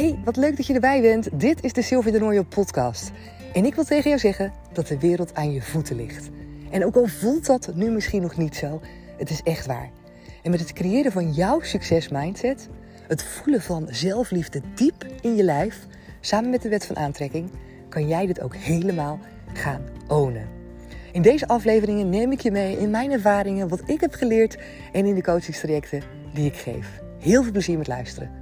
Hey, wat leuk dat je erbij bent. Dit is de Sylvie de Nooijen podcast. En ik wil tegen jou zeggen dat de wereld aan je voeten ligt. En ook al voelt dat nu misschien nog niet zo, het is echt waar. En met het creëren van jouw succesmindset, het voelen van zelfliefde diep in je lijf, samen met de wet van aantrekking, kan jij dit ook helemaal gaan ownen. In deze afleveringen neem ik je mee in mijn ervaringen, wat ik heb geleerd en in de coachingstrajecten die ik geef. Heel veel plezier met luisteren.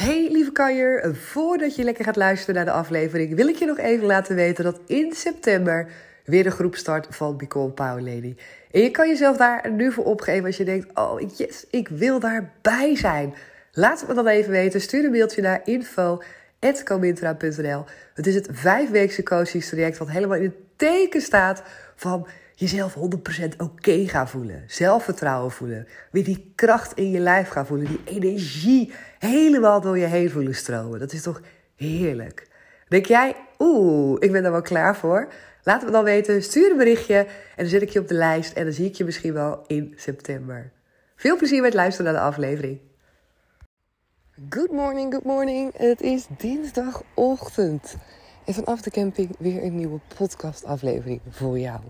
Hey lieve kanjer, voordat je lekker gaat luisteren naar de aflevering, wil ik je nog even laten weten dat in september weer de groep start van Become Power Lady. En je kan jezelf daar nu voor opgeven als je denkt, oh yes, ik wil daarbij zijn. Laat het me dan even weten, stuur een mailtje naar info.comintra.nl Het is het vijfweekse coachingstraject wat helemaal in het teken staat van jezelf 100% oké gaan voelen. Zelfvertrouwen voelen. Weer die kracht in je lijf gaan voelen. Die energie helemaal door je heen voelen stromen. Dat is toch heerlijk. Denk jij, oeh, ik ben er wel klaar voor? Laat me dan weten. Stuur een berichtje en dan zet ik je op de lijst. En dan zie ik je misschien wel in september. Veel plezier met luisteren naar de aflevering. Good morning, good morning. Het is dinsdagochtend. En vanaf de camping weer een nieuwe podcastaflevering voor jou.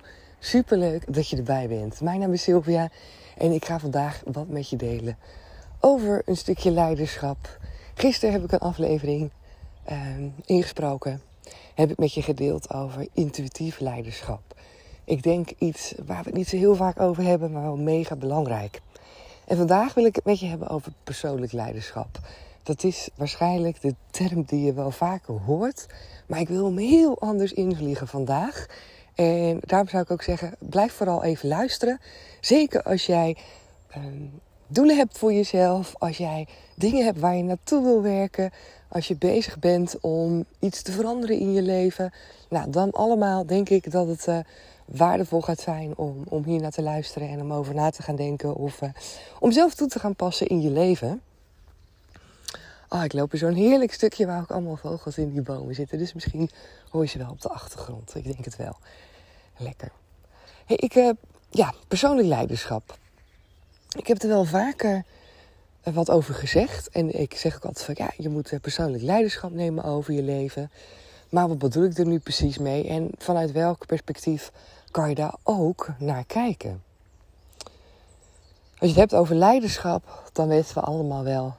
Superleuk dat je erbij bent. Mijn naam is Sylvia en ik ga vandaag wat met je delen over een stukje leiderschap. Gisteren heb ik een aflevering uh, ingesproken. Heb ik met je gedeeld over intuïtief leiderschap. Ik denk iets waar we het niet zo heel vaak over hebben, maar wel mega belangrijk. En vandaag wil ik het met je hebben over persoonlijk leiderschap. Dat is waarschijnlijk de term die je wel vaker hoort, maar ik wil hem heel anders invliegen vandaag. En daarom zou ik ook zeggen, blijf vooral even luisteren. Zeker als jij ehm, doelen hebt voor jezelf, als jij dingen hebt waar je naartoe wil werken, als je bezig bent om iets te veranderen in je leven. Nou, dan allemaal denk ik dat het uh, waardevol gaat zijn om, om hier naar te luisteren en om over na te gaan denken of uh, om zelf toe te gaan passen in je leven. Oh, ik loop in zo'n heerlijk stukje waar ook allemaal vogels in die bomen zitten. Dus misschien hoor je ze wel op de achtergrond. Ik denk het wel. Lekker. Ik, uh, ja, persoonlijk leiderschap. Ik heb er wel vaker eh, wat over gezegd. En ik zeg ook altijd van ja, je moet eh, persoonlijk leiderschap nemen over je leven. Maar wat bedoel ik er nu precies mee? En vanuit welk perspectief kan je daar ook naar kijken? Als je het hebt over leiderschap, dan weten we allemaal wel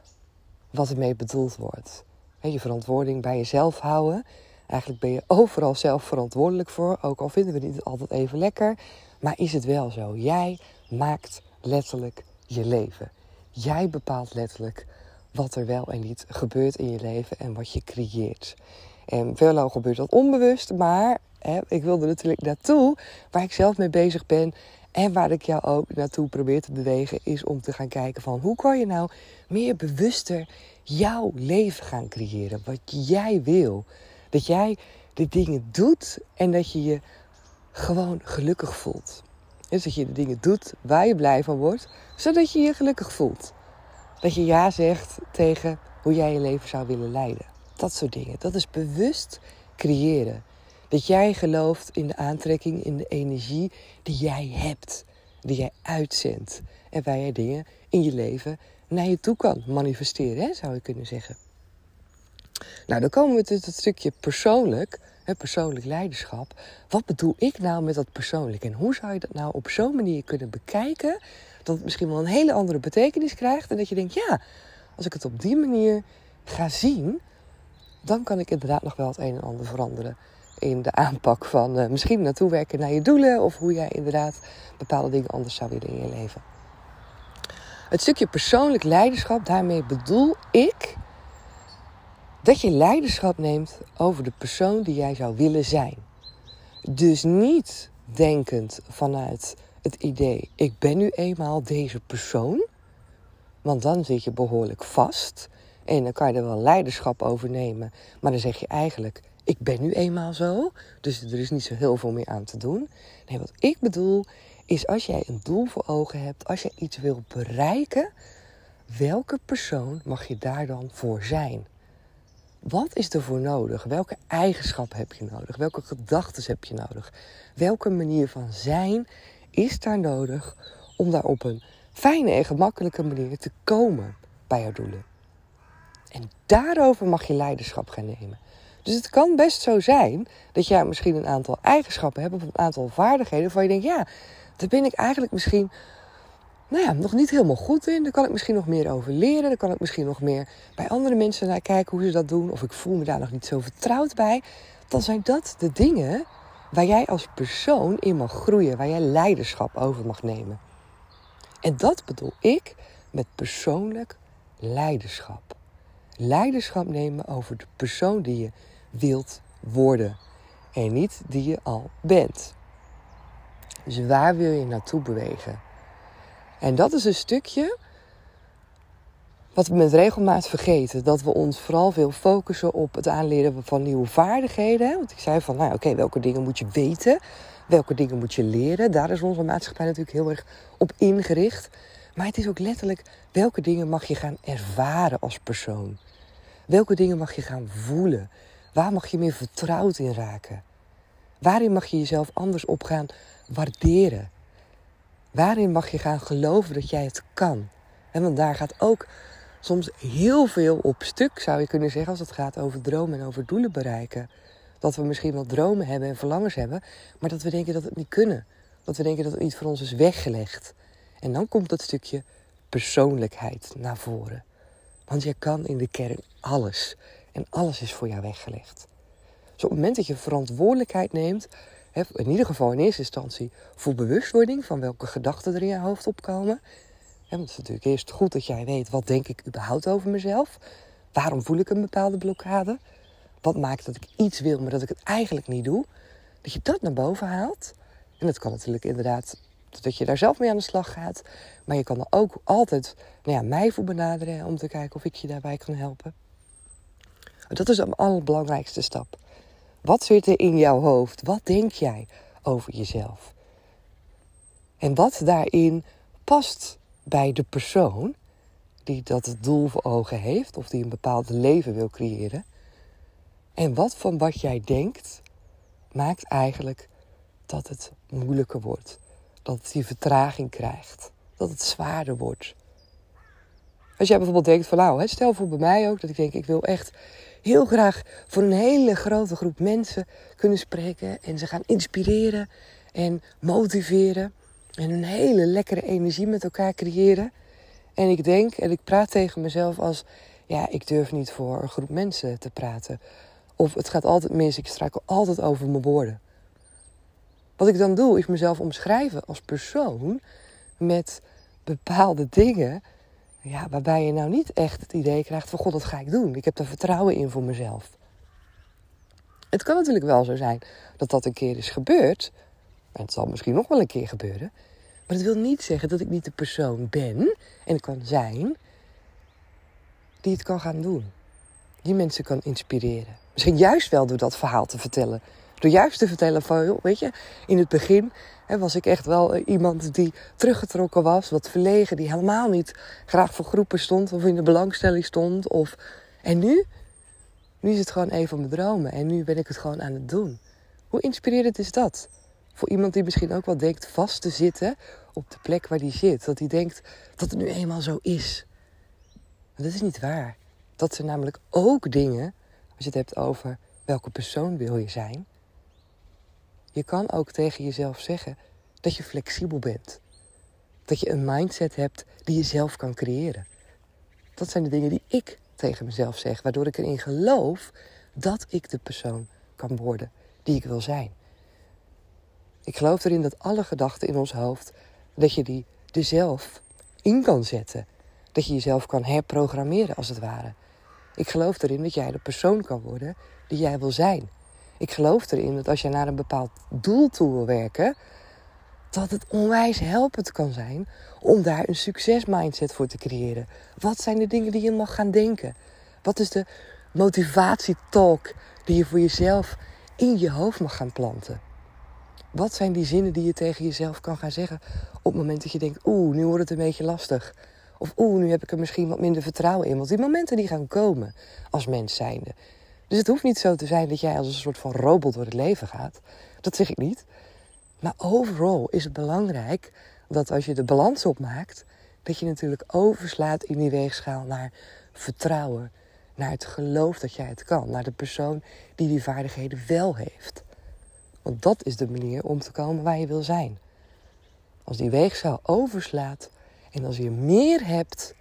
wat ermee bedoeld wordt. Je verantwoording bij jezelf houden. Eigenlijk ben je overal zelf verantwoordelijk voor, ook al vinden we het niet altijd even lekker. Maar is het wel zo? Jij maakt letterlijk je leven. Jij bepaalt letterlijk wat er wel en niet gebeurt in je leven en wat je creëert. En veelal gebeurt dat onbewust, maar hè, ik wilde natuurlijk naartoe waar ik zelf mee bezig ben. En waar ik jou ook naartoe probeer te bewegen, is om te gaan kijken van hoe kan je nou meer bewuster jouw leven gaan creëren. Wat jij wil. Dat jij de dingen doet en dat je je gewoon gelukkig voelt. Dus dat je de dingen doet waar je blij van wordt, zodat je je gelukkig voelt. Dat je ja zegt tegen hoe jij je leven zou willen leiden. Dat soort dingen. Dat is bewust creëren. Dat jij gelooft in de aantrekking, in de energie die jij hebt. Die jij uitzendt. En waar jij dingen in je leven naar je toe kan manifesteren, zou je kunnen zeggen. Nou, dan komen we tot het stukje persoonlijk, hè, persoonlijk leiderschap. Wat bedoel ik nou met dat persoonlijk? En hoe zou je dat nou op zo'n manier kunnen bekijken dat het misschien wel een hele andere betekenis krijgt en dat je denkt, ja, als ik het op die manier ga zien, dan kan ik inderdaad nog wel het een en ander veranderen in de aanpak van uh, misschien naartoe werken naar je doelen of hoe jij inderdaad bepaalde dingen anders zou willen in je leven. Het stukje persoonlijk leiderschap, daarmee bedoel ik dat je leiderschap neemt over de persoon die jij zou willen zijn. Dus niet denkend vanuit het idee: ik ben nu eenmaal deze persoon. Want dan zit je behoorlijk vast. En dan kan je er wel leiderschap over nemen. Maar dan zeg je eigenlijk: ik ben nu eenmaal zo. Dus er is niet zo heel veel meer aan te doen. Nee, wat ik bedoel is als jij een doel voor ogen hebt, als je iets wil bereiken, welke persoon mag je daar dan voor zijn? Wat is er voor nodig? Welke eigenschap heb je nodig? Welke gedachten heb je nodig? Welke manier van zijn is daar nodig om daar op een fijne en gemakkelijke manier te komen bij jouw doelen. En daarover mag je leiderschap gaan nemen. Dus het kan best zo zijn dat jij misschien een aantal eigenschappen hebt of een aantal vaardigheden waarvan je denkt, ja, daar ben ik eigenlijk misschien nou ja, nog niet helemaal goed in. Daar kan ik misschien nog meer over leren. Daar kan ik misschien nog meer bij andere mensen naar kijken hoe ze dat doen. Of ik voel me daar nog niet zo vertrouwd bij. Dan zijn dat de dingen waar jij als persoon in mag groeien. Waar jij leiderschap over mag nemen. En dat bedoel ik met persoonlijk leiderschap. Leiderschap nemen over de persoon die je wilt worden. En niet die je al bent. Dus waar wil je naartoe bewegen? En dat is een stukje wat we met regelmaat vergeten. Dat we ons vooral veel focussen op het aanleren van nieuwe vaardigheden. Want ik zei van, nou oké, welke dingen moet je weten? Welke dingen moet je leren? Daar is onze maatschappij natuurlijk heel erg op ingericht. Maar het is ook letterlijk, welke dingen mag je gaan ervaren als persoon? Welke dingen mag je gaan voelen? Waar mag je meer vertrouwd in raken? Waarin mag je jezelf anders op gaan waarderen? Waarin mag je gaan geloven dat jij het kan? En want daar gaat ook soms heel veel op stuk, zou je kunnen zeggen, als het gaat over dromen en over doelen bereiken. Dat we misschien wel dromen hebben en verlangens hebben, maar dat we denken dat het niet kunnen. Dat we denken dat het niet voor ons is weggelegd. En dan komt dat stukje persoonlijkheid naar voren. Want je kan in de kern alles. En alles is voor jou weggelegd. Dus op het moment dat je verantwoordelijkheid neemt in ieder geval in eerste instantie voor bewustwording van welke gedachten er in je hoofd opkomen. want het is natuurlijk eerst goed dat jij weet wat denk ik überhaupt over mezelf. Waarom voel ik een bepaalde blokkade? Wat maakt dat ik iets wil, maar dat ik het eigenlijk niet doe? Dat je dat naar boven haalt. En dat kan natuurlijk inderdaad dat je daar zelf mee aan de slag gaat. Maar je kan er ook altijd nou ja, mij voor benaderen om te kijken of ik je daarbij kan helpen. Dat is de allerbelangrijkste stap. Wat zit er in jouw hoofd? Wat denk jij over jezelf? En wat daarin past bij de persoon die dat doel voor ogen heeft of die een bepaald leven wil creëren. En wat van wat jij denkt maakt eigenlijk dat het moeilijker wordt. Dat het die vertraging krijgt. Dat het zwaarder wordt. Als jij bijvoorbeeld denkt van nou, stel voor bij mij ook dat ik denk ik wil echt heel graag voor een hele grote groep mensen kunnen spreken en ze gaan inspireren en motiveren en een hele lekkere energie met elkaar creëren. En ik denk en ik praat tegen mezelf als, ja, ik durf niet voor een groep mensen te praten. Of het gaat altijd mis, ik struikel altijd over mijn woorden. Wat ik dan doe, is mezelf omschrijven als persoon met bepaalde dingen ja, waarbij je nou niet echt het idee krijgt van god, dat ga ik doen. Ik heb er vertrouwen in voor mezelf. Het kan natuurlijk wel zo zijn dat dat een keer is gebeurd. En het zal misschien nog wel een keer gebeuren. Maar dat wil niet zeggen dat ik niet de persoon ben en kan zijn die het kan gaan doen. Die mensen kan inspireren. Misschien juist wel door dat verhaal te vertellen. Door juist te vertellen van, joh, weet je, in het begin was ik echt wel eh, iemand die teruggetrokken was, wat verlegen, die helemaal niet graag voor groepen stond of in de belangstelling stond. Of... En nu? Nu is het gewoon een van mijn dromen en nu ben ik het gewoon aan het doen. Hoe inspirerend is dat? Voor iemand die misschien ook wel denkt vast te zitten op de plek waar die zit. Dat hij denkt dat het nu eenmaal zo is. Dat is niet waar. Dat zijn namelijk ook dingen, als je het hebt over welke persoon wil je zijn, je kan ook tegen jezelf zeggen dat je flexibel bent. Dat je een mindset hebt die je zelf kan creëren. Dat zijn de dingen die ik tegen mezelf zeg, waardoor ik erin geloof dat ik de persoon kan worden die ik wil zijn. Ik geloof erin dat alle gedachten in ons hoofd, dat je die er zelf in kan zetten. Dat je jezelf kan herprogrammeren als het ware. Ik geloof erin dat jij de persoon kan worden die jij wil zijn. Ik geloof erin dat als je naar een bepaald doel toe wil werken, dat het onwijs helpend kan zijn om daar een succesmindset voor te creëren. Wat zijn de dingen die je mag gaan denken? Wat is de motivatietalk die je voor jezelf in je hoofd mag gaan planten? Wat zijn die zinnen die je tegen jezelf kan gaan zeggen op het moment dat je denkt, oeh, nu wordt het een beetje lastig. Of oeh, nu heb ik er misschien wat minder vertrouwen in. Want die momenten die gaan komen als mens zijnde. Dus het hoeft niet zo te zijn dat jij als een soort van robot door het leven gaat. Dat zeg ik niet. Maar overal is het belangrijk dat als je de balans opmaakt dat je natuurlijk overslaat in die weegschaal naar vertrouwen, naar het geloof dat jij het kan, naar de persoon die die vaardigheden wel heeft. Want dat is de manier om te komen waar je wil zijn. Als die weegschaal overslaat en als je meer hebt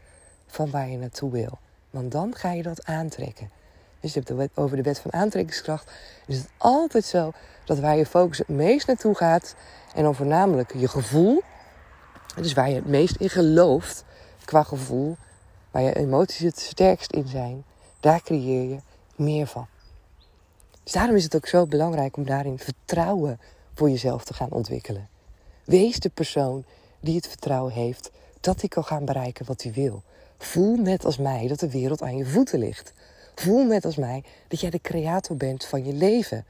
van waar je naartoe wil, want dan ga je dat aantrekken. Dus je hebt over de wet van aantrekkingskracht. Is het altijd zo dat waar je focus het meest naartoe gaat, en dan voornamelijk je gevoel, dus waar je het meest in gelooft qua gevoel, waar je emoties het sterkst in zijn, daar creëer je meer van. Dus daarom is het ook zo belangrijk om daarin vertrouwen voor jezelf te gaan ontwikkelen. Wees de persoon die het vertrouwen heeft dat hij kan gaan bereiken wat hij wil. Voel net als mij dat de wereld aan je voeten ligt. Voel net als mij dat jij de creator bent van je leven.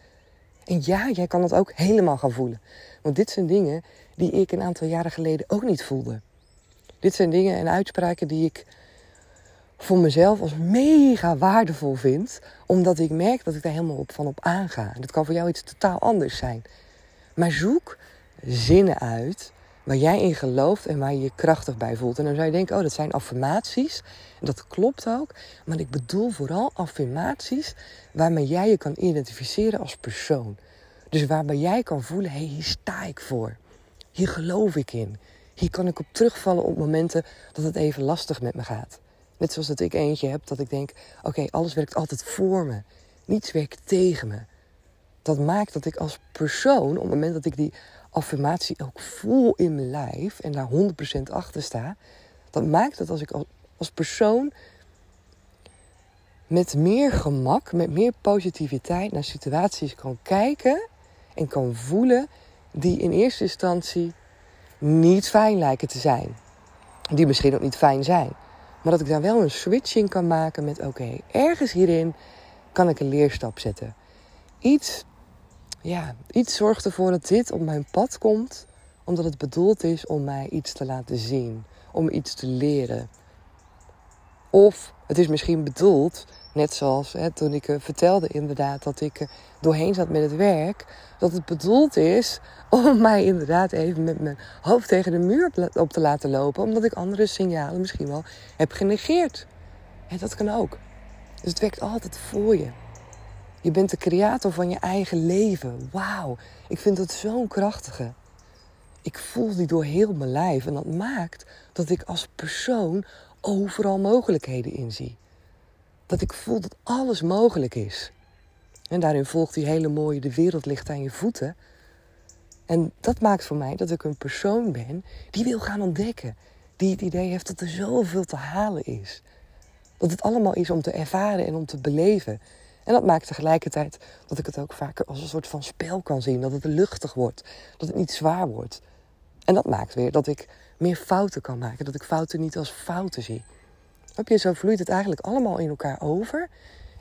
En ja, jij kan het ook helemaal gaan voelen. Want dit zijn dingen die ik een aantal jaren geleden ook niet voelde. Dit zijn dingen en uitspraken die ik voor mezelf als mega waardevol vind, omdat ik merk dat ik daar helemaal op van op aanga. En dat kan voor jou iets totaal anders zijn. Maar zoek zinnen uit waar jij in gelooft en waar je je krachtig bij voelt. En dan zou je denken, oh, dat zijn affirmaties. Dat klopt ook. Maar ik bedoel vooral affirmaties waarmee jij je kan identificeren als persoon. Dus waarbij jij kan voelen, hé, hey, hier sta ik voor. Hier geloof ik in. Hier kan ik op terugvallen op momenten dat het even lastig met me gaat. Net zoals dat ik eentje heb dat ik denk, oké, alles werkt altijd voor me. Niets werkt tegen me. Dat maakt dat ik als persoon, op het moment dat ik die affirmatie ook voel in mijn lijf en daar 100% achter sta, dat maakt dat als ik als persoon met meer gemak, met meer positiviteit naar situaties kan kijken en kan voelen die in eerste instantie niet fijn lijken te zijn. Die misschien ook niet fijn zijn. Maar dat ik daar wel een switching kan maken met oké, ergens hierin kan ik een leerstap zetten. Iets ja, iets zorgt ervoor dat dit op mijn pad komt, omdat het bedoeld is om mij iets te laten zien, om iets te leren. Of het is misschien bedoeld, net zoals hè, toen ik uh, vertelde inderdaad dat ik uh, doorheen zat met het werk, dat het bedoeld is om mij inderdaad even met mijn hoofd tegen de muur op te laten lopen, omdat ik andere signalen misschien wel heb genegeerd. En dat kan ook. Dus het werkt altijd voor je. Je bent de creator van je eigen leven. Wauw, ik vind het zo'n krachtige. Ik voel die door heel mijn lijf en dat maakt dat ik als persoon overal mogelijkheden inzie. Dat ik voel dat alles mogelijk is. En daarin volgt die hele mooie de wereld ligt aan je voeten. En dat maakt voor mij dat ik een persoon ben die wil gaan ontdekken. Die het idee heeft dat er zoveel te halen is. Dat het allemaal is om te ervaren en om te beleven. En dat maakt tegelijkertijd dat ik het ook vaker als een soort van spel kan zien. Dat het luchtig wordt. Dat het niet zwaar wordt. En dat maakt weer dat ik meer fouten kan maken. Dat ik fouten niet als fouten zie. Heb je, zo vloeit het eigenlijk allemaal in elkaar over.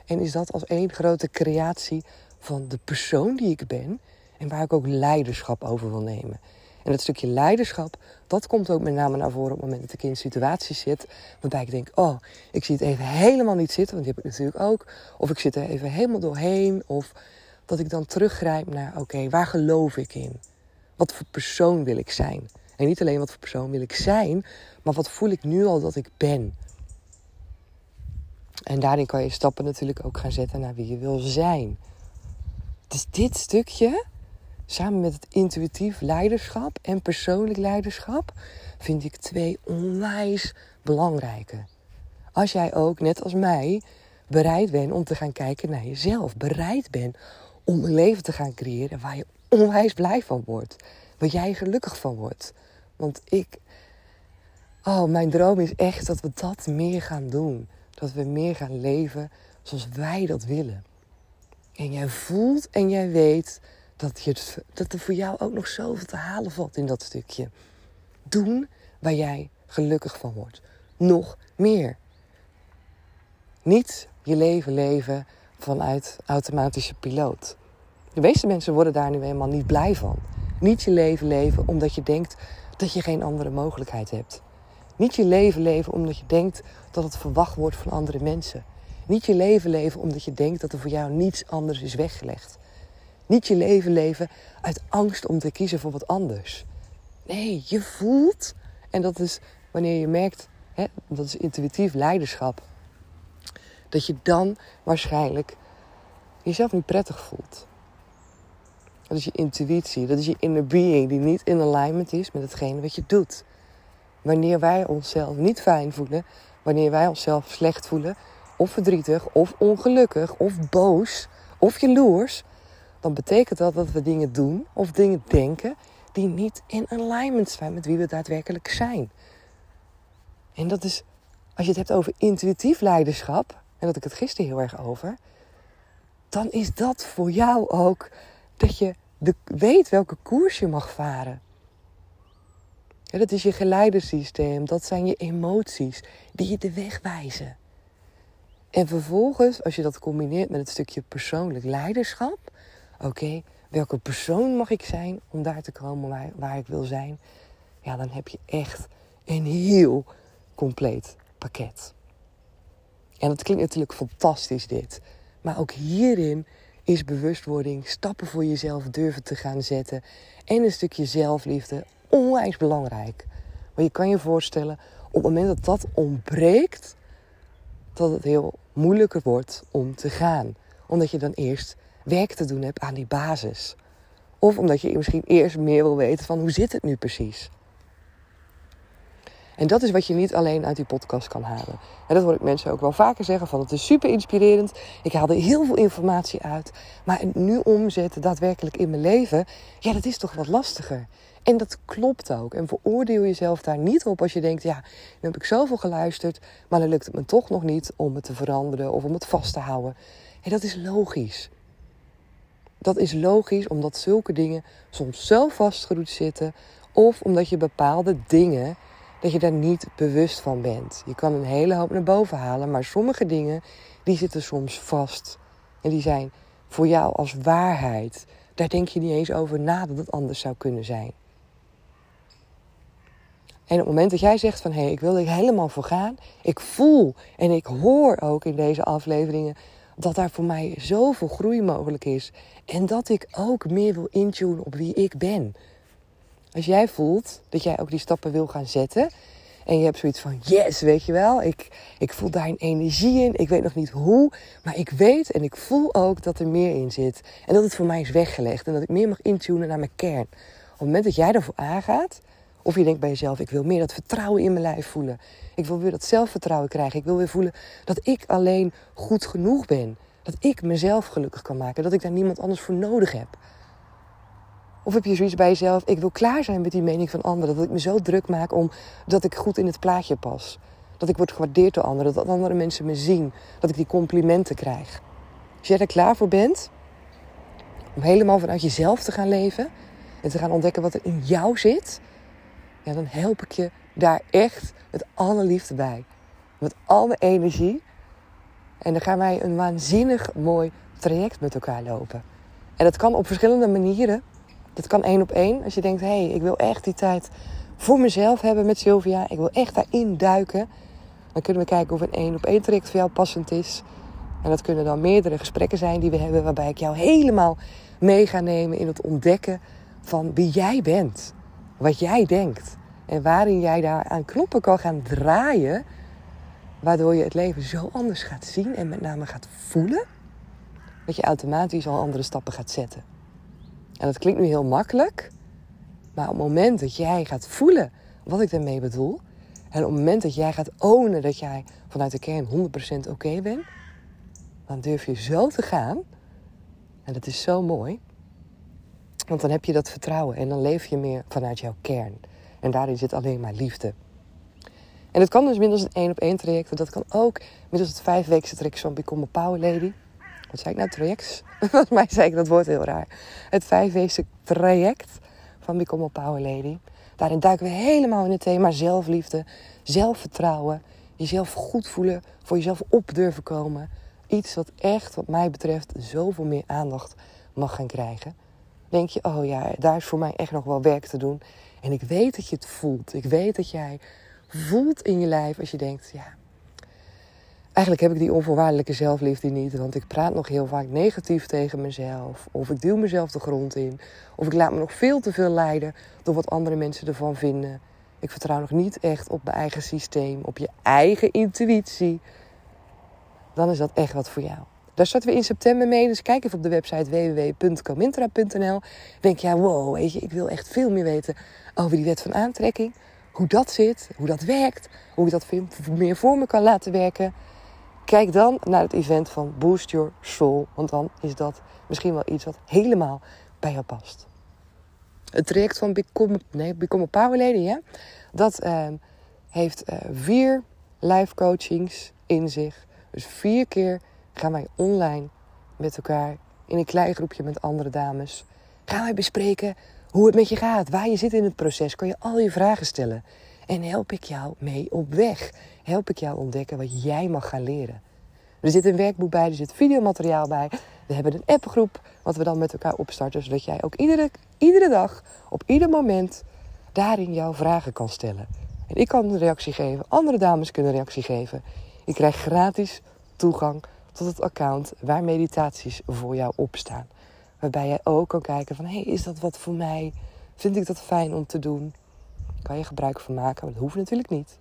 En is dat als één grote creatie van de persoon die ik ben. En waar ik ook leiderschap over wil nemen. En dat stukje leiderschap, dat komt ook met name naar voren op het moment dat ik in situaties zit. Waarbij ik denk, oh, ik zie het even helemaal niet zitten, want die heb ik natuurlijk ook. Of ik zit er even helemaal doorheen. Of dat ik dan teruggrijp naar, oké, waar geloof ik in? Wat voor persoon wil ik zijn? En niet alleen wat voor persoon wil ik zijn, maar wat voel ik nu al dat ik ben? En daarin kan je stappen natuurlijk ook gaan zetten naar wie je wil zijn. Dus dit stukje, samen met het intuïtief leiderschap en persoonlijk leiderschap vind ik twee onwijs belangrijke. Als jij ook, net als mij, bereid bent om te gaan kijken naar jezelf, bereid bent om een leven te gaan creëren waar je onwijs blij van wordt, waar jij gelukkig van wordt. Want ik, oh, mijn droom is echt dat we dat meer gaan doen. Dat we meer gaan leven zoals wij dat willen. En jij voelt en jij weet dat, je, dat er voor jou ook nog zoveel te halen valt in dat stukje. Doen waar jij gelukkig van wordt. Nog meer. Niet je leven leven vanuit automatische piloot. De meeste mensen worden daar nu eenmaal niet blij van. Niet je leven leven omdat je denkt dat je geen andere mogelijkheid hebt. Niet je leven leven omdat je denkt dat het verwacht wordt van andere mensen. Niet je leven leven omdat je denkt dat er voor jou niets anders is weggelegd. Niet je leven leven uit angst om te kiezen voor wat anders. Nee, je voelt, en dat is wanneer je merkt, hè, dat is intuïtief leiderschap, dat je dan waarschijnlijk jezelf niet prettig voelt. Dat is je intuïtie, dat is je inner being die niet in alignment is met hetgene wat je doet. Wanneer wij onszelf niet fijn voelen, wanneer wij onszelf slecht voelen, of verdrietig, of ongelukkig, of boos, of jaloers, dan betekent dat dat we dingen doen of dingen denken die niet in alignment zijn met wie we daadwerkelijk zijn. En dat is, als je het hebt over intuïtief leiderschap, en dat ik het gisteren heel erg over, dan is dat voor jou ook dat je de, weet welke koers je mag varen. Ja, dat is je geleidersysteem, dat zijn je emoties die je de weg wijzen. En vervolgens, als je dat combineert met het stukje persoonlijk leiderschap, oké, welke persoon mag ik zijn om daar te komen waar, waar ik wil zijn? Ja, dan heb je echt een heel compleet pakket. En dat klinkt natuurlijk fantastisch dit. Maar ook hierin is bewustwording, stappen voor jezelf durven te gaan zetten en een stukje zelfliefde onwijs belangrijk. Maar je kan je voorstellen, op het moment dat dat ontbreekt, dat het heel moeilijker wordt om te gaan. Omdat je dan eerst werk te doen hebt aan die basis. Of omdat je misschien eerst meer wil weten van hoe zit het nu precies. En dat is wat je niet alleen uit die podcast kan halen. En dat hoor ik mensen ook wel vaker zeggen: van het is super inspirerend. Ik haal er heel veel informatie uit. Maar het nu omzetten daadwerkelijk in mijn leven, ja, dat is toch wat lastiger. En dat klopt ook. En veroordeel jezelf daar niet op als je denkt: ja, nu heb ik zoveel geluisterd, maar dan lukt het me toch nog niet om het te veranderen of om het vast te houden. En dat is logisch. Dat is logisch omdat zulke dingen soms zo vastgeroet zitten, of omdat je bepaalde dingen dat je daar niet bewust van bent. Je kan een hele hoop naar boven halen, maar sommige dingen die zitten soms vast. En die zijn voor jou als waarheid. Daar denk je niet eens over na dat het anders zou kunnen zijn. En op het moment dat jij zegt van hé, hey, ik wil er helemaal voor gaan. Ik voel en ik hoor ook in deze afleveringen dat daar voor mij zoveel groei mogelijk is. En dat ik ook meer wil intunen op wie ik ben. Als jij voelt dat jij ook die stappen wil gaan zetten. En je hebt zoiets van, yes, weet je wel. Ik, ik voel daar een energie in. Ik weet nog niet hoe. Maar ik weet en ik voel ook dat er meer in zit. En dat het voor mij is weggelegd. En dat ik meer mag intunen naar mijn kern. Op het moment dat jij ervoor aangaat. Of je denkt bij jezelf, ik wil meer dat vertrouwen in mijn lijf voelen. Ik wil weer dat zelfvertrouwen krijgen. Ik wil weer voelen dat ik alleen goed genoeg ben. Dat ik mezelf gelukkig kan maken. Dat ik daar niemand anders voor nodig heb. Of heb je zoiets bij jezelf, ik wil klaar zijn met die mening van anderen. Dat ik me zo druk maak om dat ik goed in het plaatje pas. Dat ik word gewaardeerd door anderen. Dat andere mensen me zien. Dat ik die complimenten krijg. Als jij er klaar voor bent om helemaal vanuit jezelf te gaan leven. En te gaan ontdekken wat er in jou zit. Ja, dan help ik je daar echt met alle liefde bij. Met alle energie. En dan gaan wij een waanzinnig mooi traject met elkaar lopen. En dat kan op verschillende manieren. Dat kan één op één. Als je denkt, hé, hey, ik wil echt die tijd voor mezelf hebben met Sylvia. Ik wil echt daarin duiken. Dan kunnen we kijken of een één op één traject voor jou passend is. En dat kunnen dan meerdere gesprekken zijn die we hebben. Waarbij ik jou helemaal mee ga nemen in het ontdekken van wie jij bent. Wat jij denkt. En waarin jij daar aan knoppen kan gaan draaien. Waardoor je het leven zo anders gaat zien en met name gaat voelen. Dat je automatisch al andere stappen gaat zetten. En dat klinkt nu heel makkelijk. Maar op het moment dat jij gaat voelen wat ik daarmee bedoel. En op het moment dat jij gaat ownen dat jij vanuit de kern 100% oké bent. Dan durf je zo te gaan. En dat is zo mooi. Want dan heb je dat vertrouwen en dan leef je meer vanuit jouw kern. En daarin zit alleen maar liefde. En dat kan dus middels een één op één traject. Dat kan ook middels het vijfweekse traject van Become a Power Lady. Wat zei ik nou? Trajects? Volgens mij zei ik dat woord heel raar. Het vijfweekse traject van Become a Power Lady. Daarin duiken we helemaal in het thema zelfliefde, zelfvertrouwen, jezelf goed voelen, voor jezelf op durven komen. Iets wat echt, wat mij betreft, zoveel meer aandacht mag gaan krijgen. Denk je, oh ja, daar is voor mij echt nog wel werk te doen. En ik weet dat je het voelt. Ik weet dat jij voelt in je lijf als je denkt, ja, eigenlijk heb ik die onvoorwaardelijke zelfliefde niet. Want ik praat nog heel vaak negatief tegen mezelf. Of ik duw mezelf de grond in. Of ik laat me nog veel te veel leiden door wat andere mensen ervan vinden. Ik vertrouw nog niet echt op mijn eigen systeem, op je eigen intuïtie. Dan is dat echt wat voor jou. Daar starten we in september mee. Dus kijk even op de website www.comintra.nl. Denk ja, wow, weet je, ik wil echt veel meer weten over die wet van aantrekking. Hoe dat zit, hoe dat werkt, hoe ik dat meer voor me kan laten werken. Kijk dan naar het event van Boost Your Soul. Want dan is dat misschien wel iets wat helemaal bij jou past. Het traject van Become, nee, Become a Power Lady, dat uh, heeft uh, vier live coachings in zich. Dus vier keer gaan wij online met elkaar in een klein groepje met andere dames. Gaan wij bespreken hoe het met je gaat, waar je zit in het proces. Kan je al je vragen stellen. En help ik jou mee op weg. Help ik jou ontdekken wat jij mag gaan leren. Er zit een werkboek bij, er zit videomateriaal bij. We hebben een appgroep wat we dan met elkaar opstarten. Zodat jij ook iedere, iedere dag, op ieder moment, daarin jouw vragen kan stellen. En ik kan een reactie geven, andere dames kunnen reactie geven. Je krijgt gratis toegang tot het account waar meditaties voor jou opstaan. Waarbij jij ook kan kijken van, hé, hey, is dat wat voor mij? Vind ik dat fijn om te doen? Kan je gebruik van maken, dat hoeft natuurlijk niet.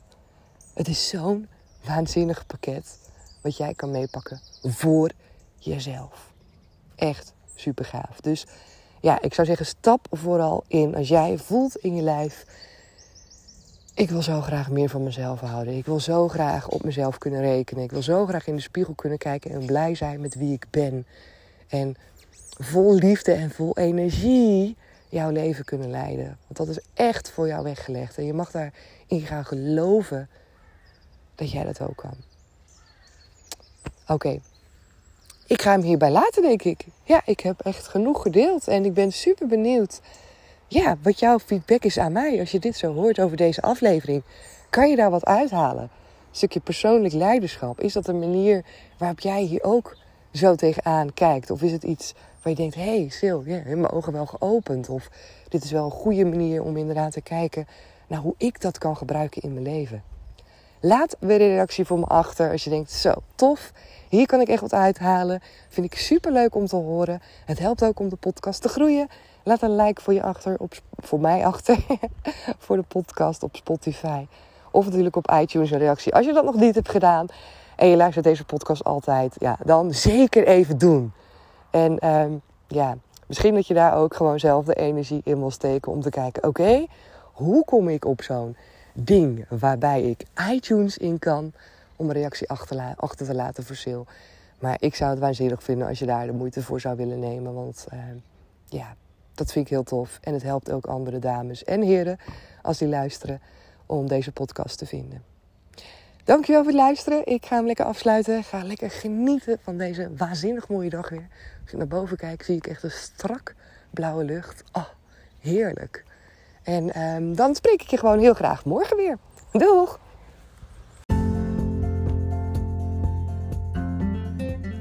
Het is zo'n waanzinnig pakket wat jij kan meepakken voor jezelf. Echt super gaaf. Dus ja, ik zou zeggen, stap vooral in als jij voelt in je lijf. Ik wil zo graag meer van mezelf houden. Ik wil zo graag op mezelf kunnen rekenen. Ik wil zo graag in de spiegel kunnen kijken en blij zijn met wie ik ben. En vol liefde en vol energie jouw leven kunnen leiden. Want dat is echt voor jou weggelegd. En je mag daarin gaan geloven dat jij dat ook kan. Oké, ik ga hem hierbij laten, denk ik. Ja, ik heb echt genoeg gedeeld en ik ben super benieuwd. Ja, wat jouw feedback is aan mij als je dit zo hoort over deze aflevering. Kan je daar wat uithalen? Een stukje persoonlijk leiderschap. Is dat een manier waarop jij hier ook zo tegenaan kijkt? Of is het iets waar je denkt: hé, hey, Sil, ja, mijn ogen wel geopend? Of dit is wel een goede manier om inderdaad te kijken naar hoe ik dat kan gebruiken in mijn leven? Laat weer een reactie voor me achter als je denkt: zo tof. Hier kan ik echt wat uithalen. Vind ik super leuk om te horen. Het helpt ook om de podcast te groeien. Laat een like voor je achter, op, voor mij achter, voor de podcast op Spotify. Of natuurlijk op iTunes een reactie. Als je dat nog niet hebt gedaan en je luistert deze podcast altijd, ja, dan zeker even doen. En ehm, ja, misschien dat je daar ook gewoon zelf de energie in wil steken om te kijken: oké, hoe kom ik op zo'n ding waarbij ik iTunes in kan om een reactie achter, te laten voor Sil. Maar ik zou het waanzinnig vinden als je daar de moeite voor zou willen nemen. Want uh, ja, dat vind ik heel tof. En het helpt ook andere dames en heren, als die luisteren, om deze podcast te vinden. Dankjewel voor het luisteren. Ik ga hem lekker afsluiten. Ga lekker genieten van deze waanzinnig mooie dag weer. Als ik naar boven kijk, zie ik echt een strak blauwe lucht. Oh, heerlijk. En um, dan spreek ik je gewoon heel graag morgen weer. Doeg!